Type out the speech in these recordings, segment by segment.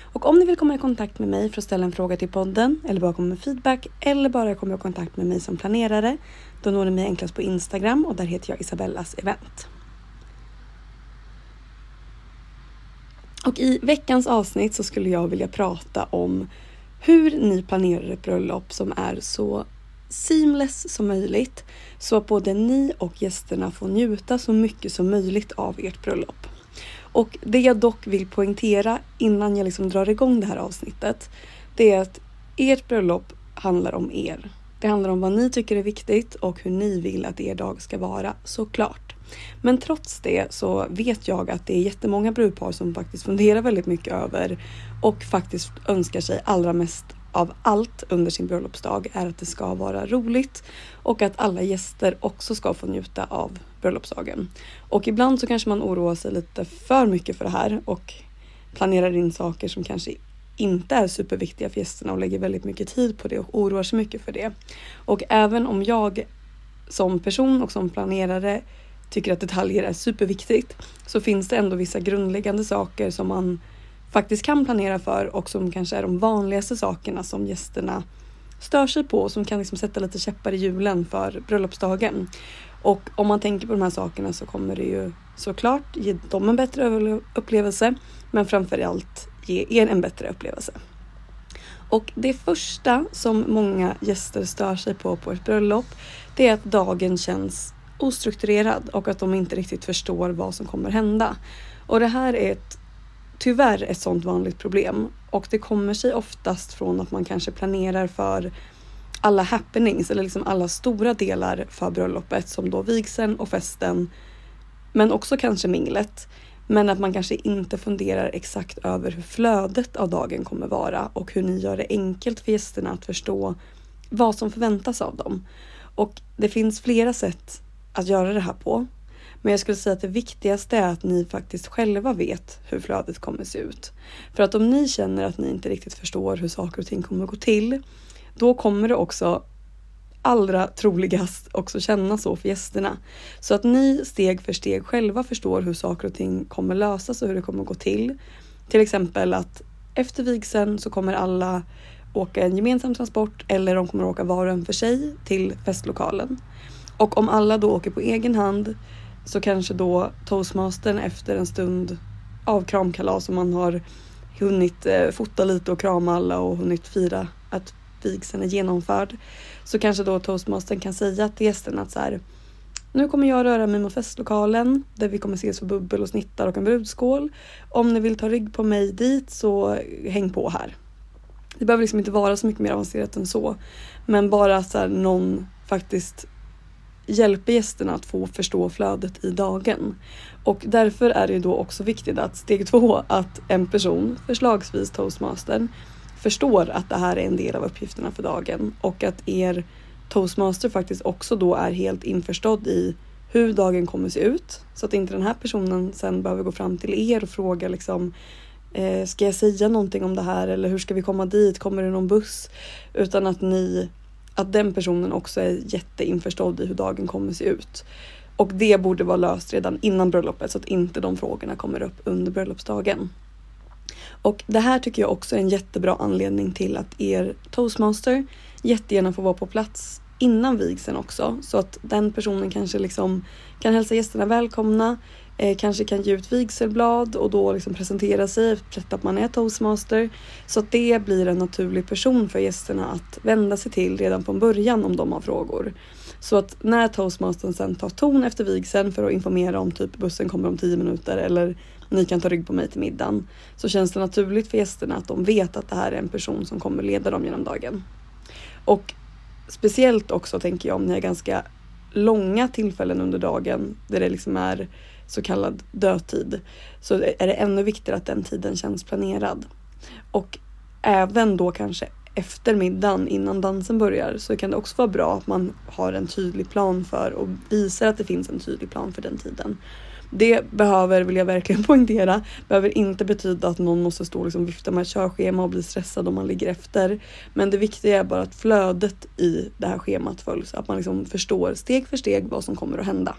Och om ni vill komma i kontakt med mig för att ställa en fråga till podden eller bara komma med feedback eller bara komma i kontakt med mig som planerare då når ni mig enklast på Instagram och där heter jag Isabellas event. Och i veckans avsnitt så skulle jag vilja prata om hur ni planerar ett bröllop som är så seamless som möjligt så att både ni och gästerna får njuta så mycket som möjligt av ert bröllop. Och det jag dock vill poängtera innan jag liksom drar igång det här avsnittet, det är att ert bröllop handlar om er. Det handlar om vad ni tycker är viktigt och hur ni vill att er dag ska vara, såklart. Men trots det så vet jag att det är jättemånga brudpar som faktiskt funderar väldigt mycket över och faktiskt önskar sig allra mest av allt under sin bröllopsdag är att det ska vara roligt och att alla gäster också ska få njuta av bröllopsdagen. Och ibland så kanske man oroar sig lite för mycket för det här och planerar in saker som kanske inte är superviktiga för gästerna och lägger väldigt mycket tid på det och oroar sig mycket för det. Och även om jag som person och som planerare tycker att detaljer är superviktigt så finns det ändå vissa grundläggande saker som man faktiskt kan planera för och som kanske är de vanligaste sakerna som gästerna stör sig på och som kan liksom sätta lite käppar i hjulen för bröllopsdagen. Och om man tänker på de här sakerna så kommer det ju såklart ge dem en bättre upplevelse men framförallt ge er en bättre upplevelse. Och det första som många gäster stör sig på på ett bröllop det är att dagen känns ostrukturerad och att de inte riktigt förstår vad som kommer hända. Och det här är ett tyvärr ett sådant vanligt problem och det kommer sig oftast från att man kanske planerar för alla happenings eller liksom alla stora delar för bröllopet som då vigseln och festen men också kanske minglet. Men att man kanske inte funderar exakt över hur flödet av dagen kommer vara och hur ni gör det enkelt för gästerna att förstå vad som förväntas av dem. Och det finns flera sätt att göra det här på. Men jag skulle säga att det viktigaste är att ni faktiskt själva vet hur flödet kommer se ut. För att om ni känner att ni inte riktigt förstår hur saker och ting kommer gå till, då kommer det också allra troligast också känna så för gästerna. Så att ni steg för steg själva förstår hur saker och ting kommer lösas och hur det kommer gå till. Till exempel att efter vigseln så kommer alla åka en gemensam transport eller de kommer åka var och en för sig till festlokalen. Och om alla då åker på egen hand så kanske då toastmastern efter en stund av kramkalas och man har hunnit eh, fota lite och krama alla och hunnit fira att vigseln är genomförd så kanske då toastmastern kan säga till gästerna att så här nu kommer jag röra mig mot festlokalen där vi kommer ses för bubbel och snittar och en brudskål. Om ni vill ta rygg på mig dit så häng på här. Det behöver liksom inte vara så mycket mer avancerat än så. Men bara att så här, någon faktiskt hjälper gästerna att få förstå flödet i dagen. Och därför är det då också viktigt att steg två, att en person, förslagsvis toastmastern, förstår att det här är en del av uppgifterna för dagen och att er toastmaster faktiskt också då är helt införstådd i hur dagen kommer se ut så att inte den här personen sen behöver gå fram till er och fråga liksom eh, ska jag säga någonting om det här eller hur ska vi komma dit? Kommer det någon buss? Utan att ni, att den personen också är jätteinförstådd i hur dagen kommer se ut. Och det borde vara löst redan innan bröllopet så att inte de frågorna kommer upp under bröllopsdagen. Och det här tycker jag också är en jättebra anledning till att er toastmaster jättegärna får vara på plats innan vigseln också så att den personen kanske liksom kan hälsa gästerna välkomna, eh, kanske kan ge ut vigselblad och då liksom presentera sig, berätta att man är toastmaster. Så att det blir en naturlig person för gästerna att vända sig till redan från början om de har frågor. Så att när toastmastern sen tar ton efter vigseln för att informera om typ bussen kommer om tio minuter eller ni kan ta rygg på mig till middagen så känns det naturligt för gästerna att de vet att det här är en person som kommer leda dem genom dagen. Och speciellt också tänker jag om ni har ganska långa tillfällen under dagen där det liksom är så kallad dödtid så är det ännu viktigare att den tiden känns planerad. Och även då kanske efter middagen innan dansen börjar så kan det också vara bra att man har en tydlig plan för och visar att det finns en tydlig plan för den tiden. Det behöver, vill jag verkligen poängtera, behöver inte betyda att någon måste stå och liksom vifta med ett körschema och bli stressad om man ligger efter. Men det viktiga är bara att flödet i det här schemat följs, att man liksom förstår steg för steg vad som kommer att hända.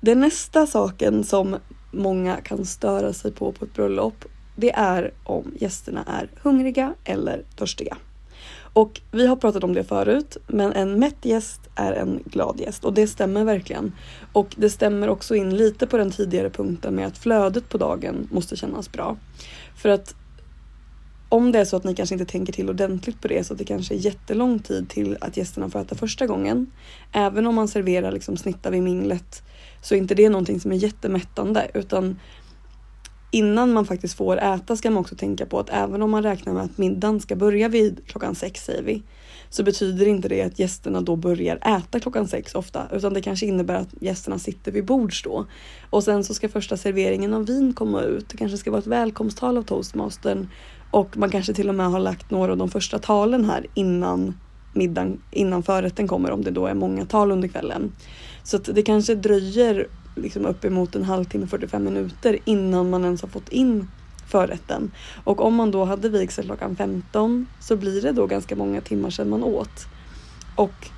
Den nästa saken som många kan störa sig på på ett bröllop, det är om gästerna är hungriga eller törstiga. Och vi har pratat om det förut, men en mätt gäst är en glad gäst och det stämmer verkligen. Och det stämmer också in lite på den tidigare punkten med att flödet på dagen måste kännas bra. För att om det är så att ni kanske inte tänker till ordentligt på det så att det kanske är jättelång tid till att gästerna får äta första gången. Även om man serverar liksom snittar vid minglet så är inte det någonting som är jättemättande utan innan man faktiskt får äta ska man också tänka på att även om man räknar med att middagen ska börja vid klockan sex säger vi, så betyder inte det att gästerna då börjar äta klockan sex ofta, utan det kanske innebär att gästerna sitter vid bords då. Och sen så ska första serveringen av vin komma ut. Det kanske ska vara ett välkomsttal av toastmastern och man kanske till och med har lagt några av de första talen här innan middagen, innan förrätten kommer om det då är många tal under kvällen. Så att det kanske dröjer liksom uppemot en halvtimme, 45 minuter innan man ens har fått in förrätten. Och om man då hade vigsel klockan 15 så blir det då ganska många timmar sedan man åt. Och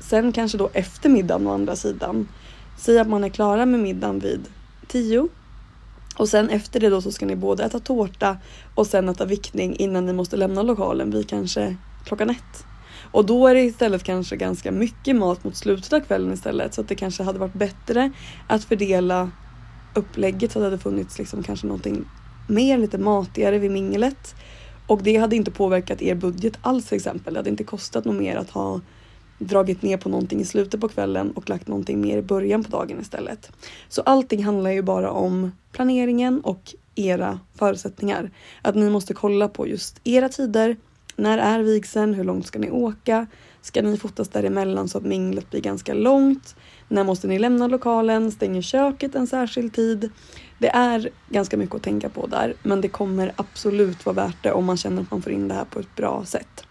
sen kanske då efter middagen å andra sidan. Säg att man är klara med middagen vid 10 och sen efter det då så ska ni både äta tårta och sen äta vickning innan ni måste lämna lokalen vid kanske klockan ett. Och då är det istället kanske ganska mycket mat mot slutet av kvällen istället så att det kanske hade varit bättre att fördela upplägget så att det hade funnits liksom kanske någonting mer, lite matigare vid minglet. Och det hade inte påverkat er budget alls till exempel. Det hade inte kostat något mer att ha dragit ner på någonting i slutet på kvällen och lagt någonting mer i början på dagen istället. Så allting handlar ju bara om planeringen och era förutsättningar. Att ni måste kolla på just era tider, när är vigseln? Hur långt ska ni åka? Ska ni fotas däremellan så att minglet blir ganska långt? När måste ni lämna lokalen? Stänger köket en särskild tid? Det är ganska mycket att tänka på där, men det kommer absolut vara värt det om man känner att man får in det här på ett bra sätt.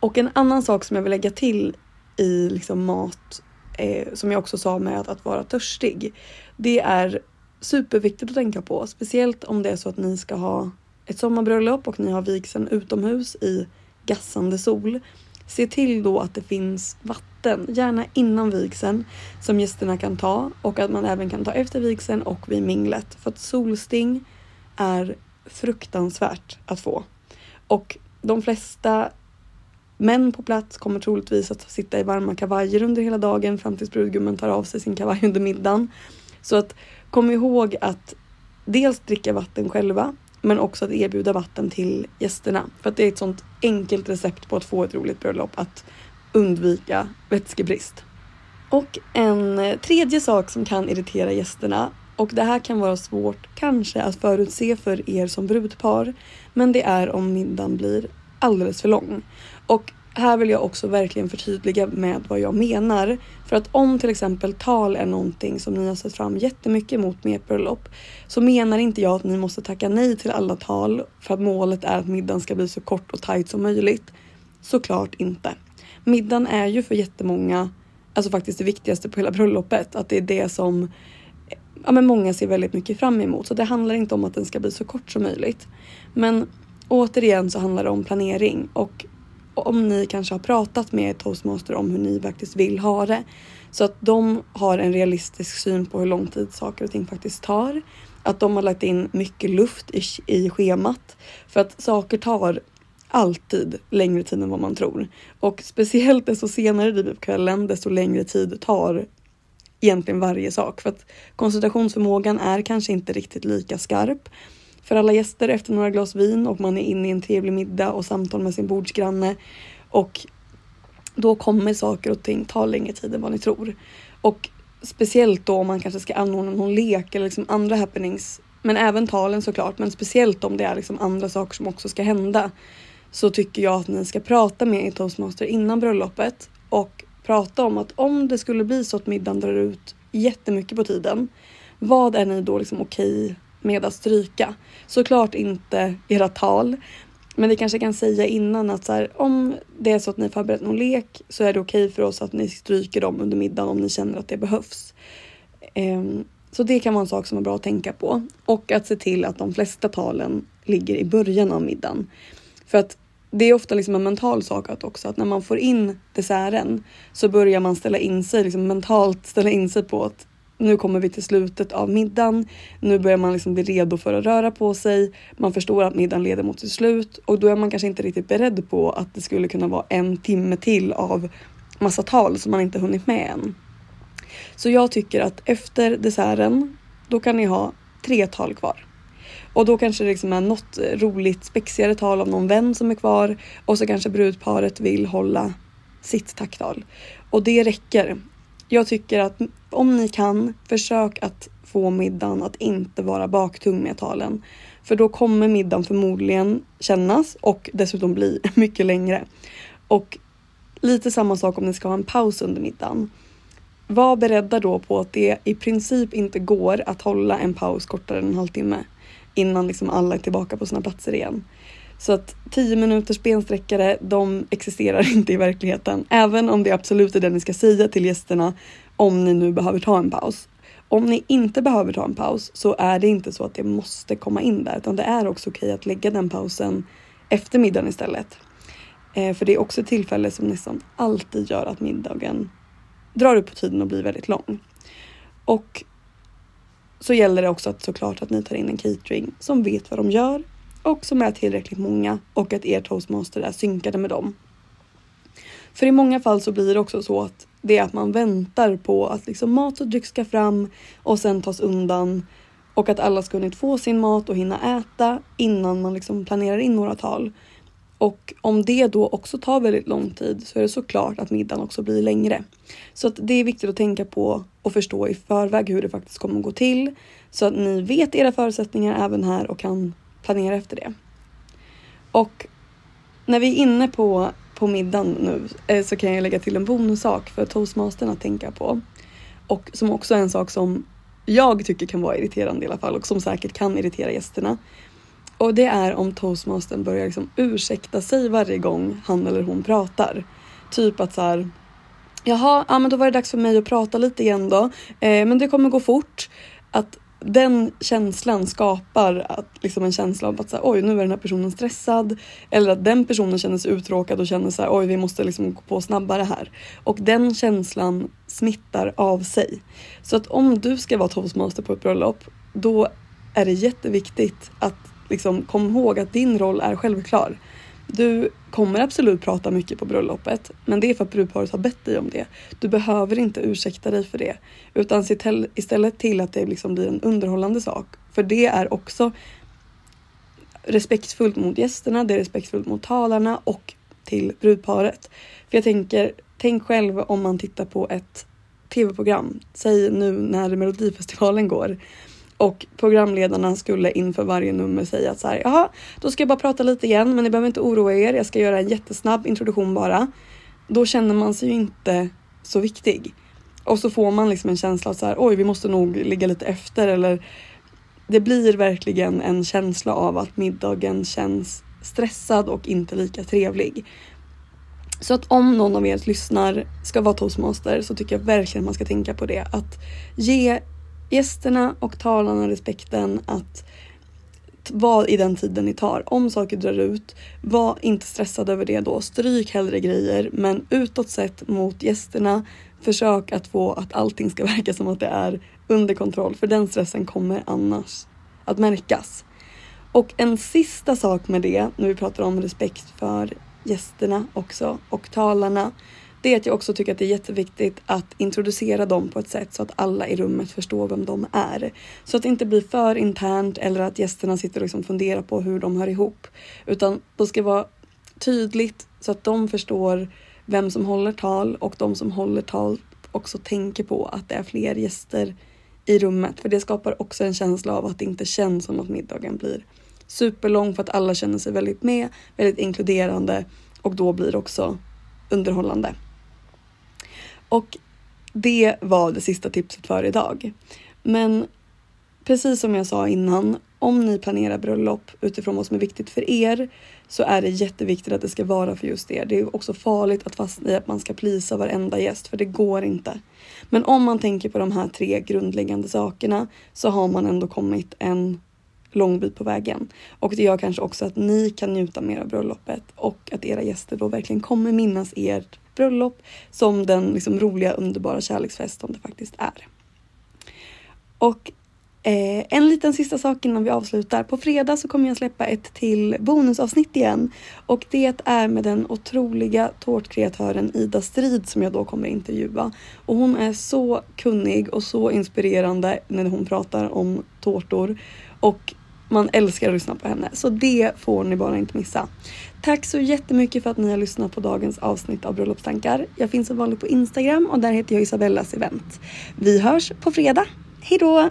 Och en annan sak som jag vill lägga till i liksom mat, eh, som jag också sa med att, att vara törstig, det är superviktigt att tänka på, speciellt om det är så att ni ska ha ett sommarbröllop och ni har vigseln utomhus i gassande sol. Se till då att det finns vatten, gärna innan vigseln, som gästerna kan ta och att man även kan ta efter vigseln och vid minglet. För att solsting är fruktansvärt att få. Och de flesta män på plats kommer troligtvis att sitta i varma kavajer under hela dagen fram tills brudgummen tar av sig sin kavaj under middagen. Så att kom ihåg att dels dricka vatten själva men också att erbjuda vatten till gästerna. För att det är ett sånt enkelt recept på att få ett roligt bröllop, att undvika vätskebrist. Och en tredje sak som kan irritera gästerna och det här kan vara svårt kanske att förutse för er som brudpar. Men det är om middagen blir alldeles för lång. Och här vill jag också verkligen förtydliga med vad jag menar. För att om till exempel tal är någonting som ni har sett fram jättemycket emot med ert bröllop så menar inte jag att ni måste tacka nej till alla tal för att målet är att middagen ska bli så kort och tajt som möjligt. Såklart inte. Middagen är ju för jättemånga, alltså faktiskt det viktigaste på hela bröllopet, att det är det som ja, men många ser väldigt mycket fram emot. Så det handlar inte om att den ska bli så kort som möjligt. Men återigen så handlar det om planering och om ni kanske har pratat med toastmaster om hur ni faktiskt vill ha det. Så att de har en realistisk syn på hur lång tid saker och ting faktiskt tar. Att de har lagt in mycket luft i, i schemat. För att saker tar alltid längre tid än vad man tror. Och speciellt desto senare det blir på kvällen, desto längre tid tar egentligen varje sak. För att koncentrationsförmågan är kanske inte riktigt lika skarp för alla gäster efter några glas vin och man är inne i en trevlig middag och samtal med sin bordsgranne. Och då kommer saker och ting ta längre tid än vad ni tror. Och speciellt då om man kanske ska anordna någon lek eller liksom andra happenings. Men även talen såklart, men speciellt om det är liksom andra saker som också ska hända. Så tycker jag att ni ska prata med er toastmaster innan bröllopet och prata om att om det skulle bli så att middagen drar ut jättemycket på tiden. Vad är ni då liksom okej med att stryka. Såklart inte era tal. Men vi kanske kan säga innan att så här, om det är så att ni förberett någon lek så är det okej okay för oss att ni stryker dem under middagen om ni känner att det behövs. Um, så det kan vara en sak som är bra att tänka på. Och att se till att de flesta talen ligger i början av middagen. För att det är ofta liksom en mental sak att också att när man får in desserten så börjar man ställa in sig, liksom mentalt ställa in sig på att nu kommer vi till slutet av middagen. Nu börjar man liksom bli redo för att röra på sig. Man förstår att middagen leder mot sitt slut och då är man kanske inte riktigt beredd på att det skulle kunna vara en timme till av massa tal som man inte hunnit med än. Så jag tycker att efter desserten, då kan ni ha tre tal kvar. Och då kanske det liksom är något roligt spexigare tal av någon vän som är kvar och så kanske brudparet vill hålla sitt tacktal. Och det räcker. Jag tycker att om ni kan, försök att få middagen att inte vara baktung med talen. För då kommer middagen förmodligen kännas och dessutom bli mycket längre. Och lite samma sak om ni ska ha en paus under middagen. Var beredda då på att det i princip inte går att hålla en paus kortare än en halvtimme innan liksom alla är tillbaka på sina platser igen. Så att 10 minuters bensträckare, de existerar inte i verkligheten. Även om det absolut är det ni ska säga till gästerna om ni nu behöver ta en paus. Om ni inte behöver ta en paus så är det inte så att det måste komma in där utan det är också okej att lägga den pausen efter middagen istället. Eh, för det är också ett tillfälle som nästan alltid gör att middagen drar upp på tiden och blir väldigt lång. Och så gäller det också att såklart att ni tar in en catering som vet vad de gör och som är tillräckligt många och att er toastmaster är synkade med dem. För i många fall så blir det också så att det är att man väntar på att liksom mat och dryck ska fram och sen tas undan och att alla ska hunnit få sin mat och hinna äta innan man liksom planerar in några tal. Och om det då också tar väldigt lång tid så är det såklart att middagen också blir längre. Så att det är viktigt att tänka på och förstå i förväg hur det faktiskt kommer att gå till så att ni vet era förutsättningar även här och kan planera efter det. Och när vi är inne på, på middagen nu eh, så kan jag lägga till en bonussak för toastmastern att tänka på. Och som också är en sak som jag tycker kan vara irriterande i alla fall och som säkert kan irritera gästerna. Och det är om toastmastern börjar liksom ursäkta sig varje gång han eller hon pratar. Typ att så här, Jaha, ja, men då var det dags för mig att prata lite igen då. Eh, men det kommer gå fort. Att den känslan skapar att, liksom en känsla av att så här, oj nu är den här personen stressad. Eller att den personen känner sig uttråkad och känner så här, oj vi måste liksom gå på snabbare här. Och den känslan smittar av sig. Så att om du ska vara toastmaster på ett bröllop då är det jätteviktigt att liksom kom ihåg att din roll är självklar. Du kommer absolut prata mycket på bröllopet, men det är för att brudparet har bett dig om det. Du behöver inte ursäkta dig för det, utan se till, istället till att det liksom blir en underhållande sak. För det är också respektfullt mot gästerna, det är respektfullt mot talarna och till brudparet. För jag tänker, tänk själv om man tittar på ett tv-program, säg nu när Melodifestivalen går och programledarna skulle inför varje nummer säga att så här, jaha, då ska jag bara prata lite igen, men ni behöver inte oroa er. Jag ska göra en jättesnabb introduktion bara. Då känner man sig ju inte så viktig. Och så får man liksom en känsla av så här, oj, vi måste nog ligga lite efter eller det blir verkligen en känsla av att middagen känns stressad och inte lika trevlig. Så att om någon av er lyssnar ska vara toastmaster så tycker jag verkligen man ska tänka på det. Att ge gästerna och talarna respekten att vara i den tiden ni tar. Om saker drar ut, var inte stressad över det då. Stryk hellre grejer men utåt sett mot gästerna försök att få att allting ska verka som att det är under kontroll för den stressen kommer annars att märkas. Och en sista sak med det, när vi pratar om respekt för gästerna också och talarna, det är att jag också tycker att det är jätteviktigt att introducera dem på ett sätt så att alla i rummet förstår vem de är. Så att det inte blir för internt eller att gästerna sitter och liksom funderar på hur de hör ihop. Utan det ska vara tydligt så att de förstår vem som håller tal och de som håller tal också tänker på att det är fler gäster i rummet. För det skapar också en känsla av att det inte känns som att middagen blir superlång för att alla känner sig väldigt med, väldigt inkluderande och då blir det också underhållande. Och det var det sista tipset för idag. Men precis som jag sa innan, om ni planerar bröllop utifrån vad som är viktigt för er så är det jätteviktigt att det ska vara för just er. Det är också farligt att fastna i att man ska plisa varenda gäst för det går inte. Men om man tänker på de här tre grundläggande sakerna så har man ändå kommit en lång bit på vägen. Och det gör kanske också att ni kan njuta mer av bröllopet och att era gäster då verkligen kommer minnas ert bröllop som den liksom roliga, underbara kärleksfest som det faktiskt är. Och Eh, en liten sista sak innan vi avslutar. På fredag så kommer jag släppa ett till bonusavsnitt igen. Och det är med den otroliga tårtkreatören Ida Strid som jag då kommer intervjua. Och hon är så kunnig och så inspirerande när hon pratar om tårtor. Och man älskar att lyssna på henne. Så det får ni bara inte missa. Tack så jättemycket för att ni har lyssnat på dagens avsnitt av Bröllopstankar. Jag finns som vanligt på Instagram och där heter jag Isabellas event. Vi hörs på fredag. Hejdå!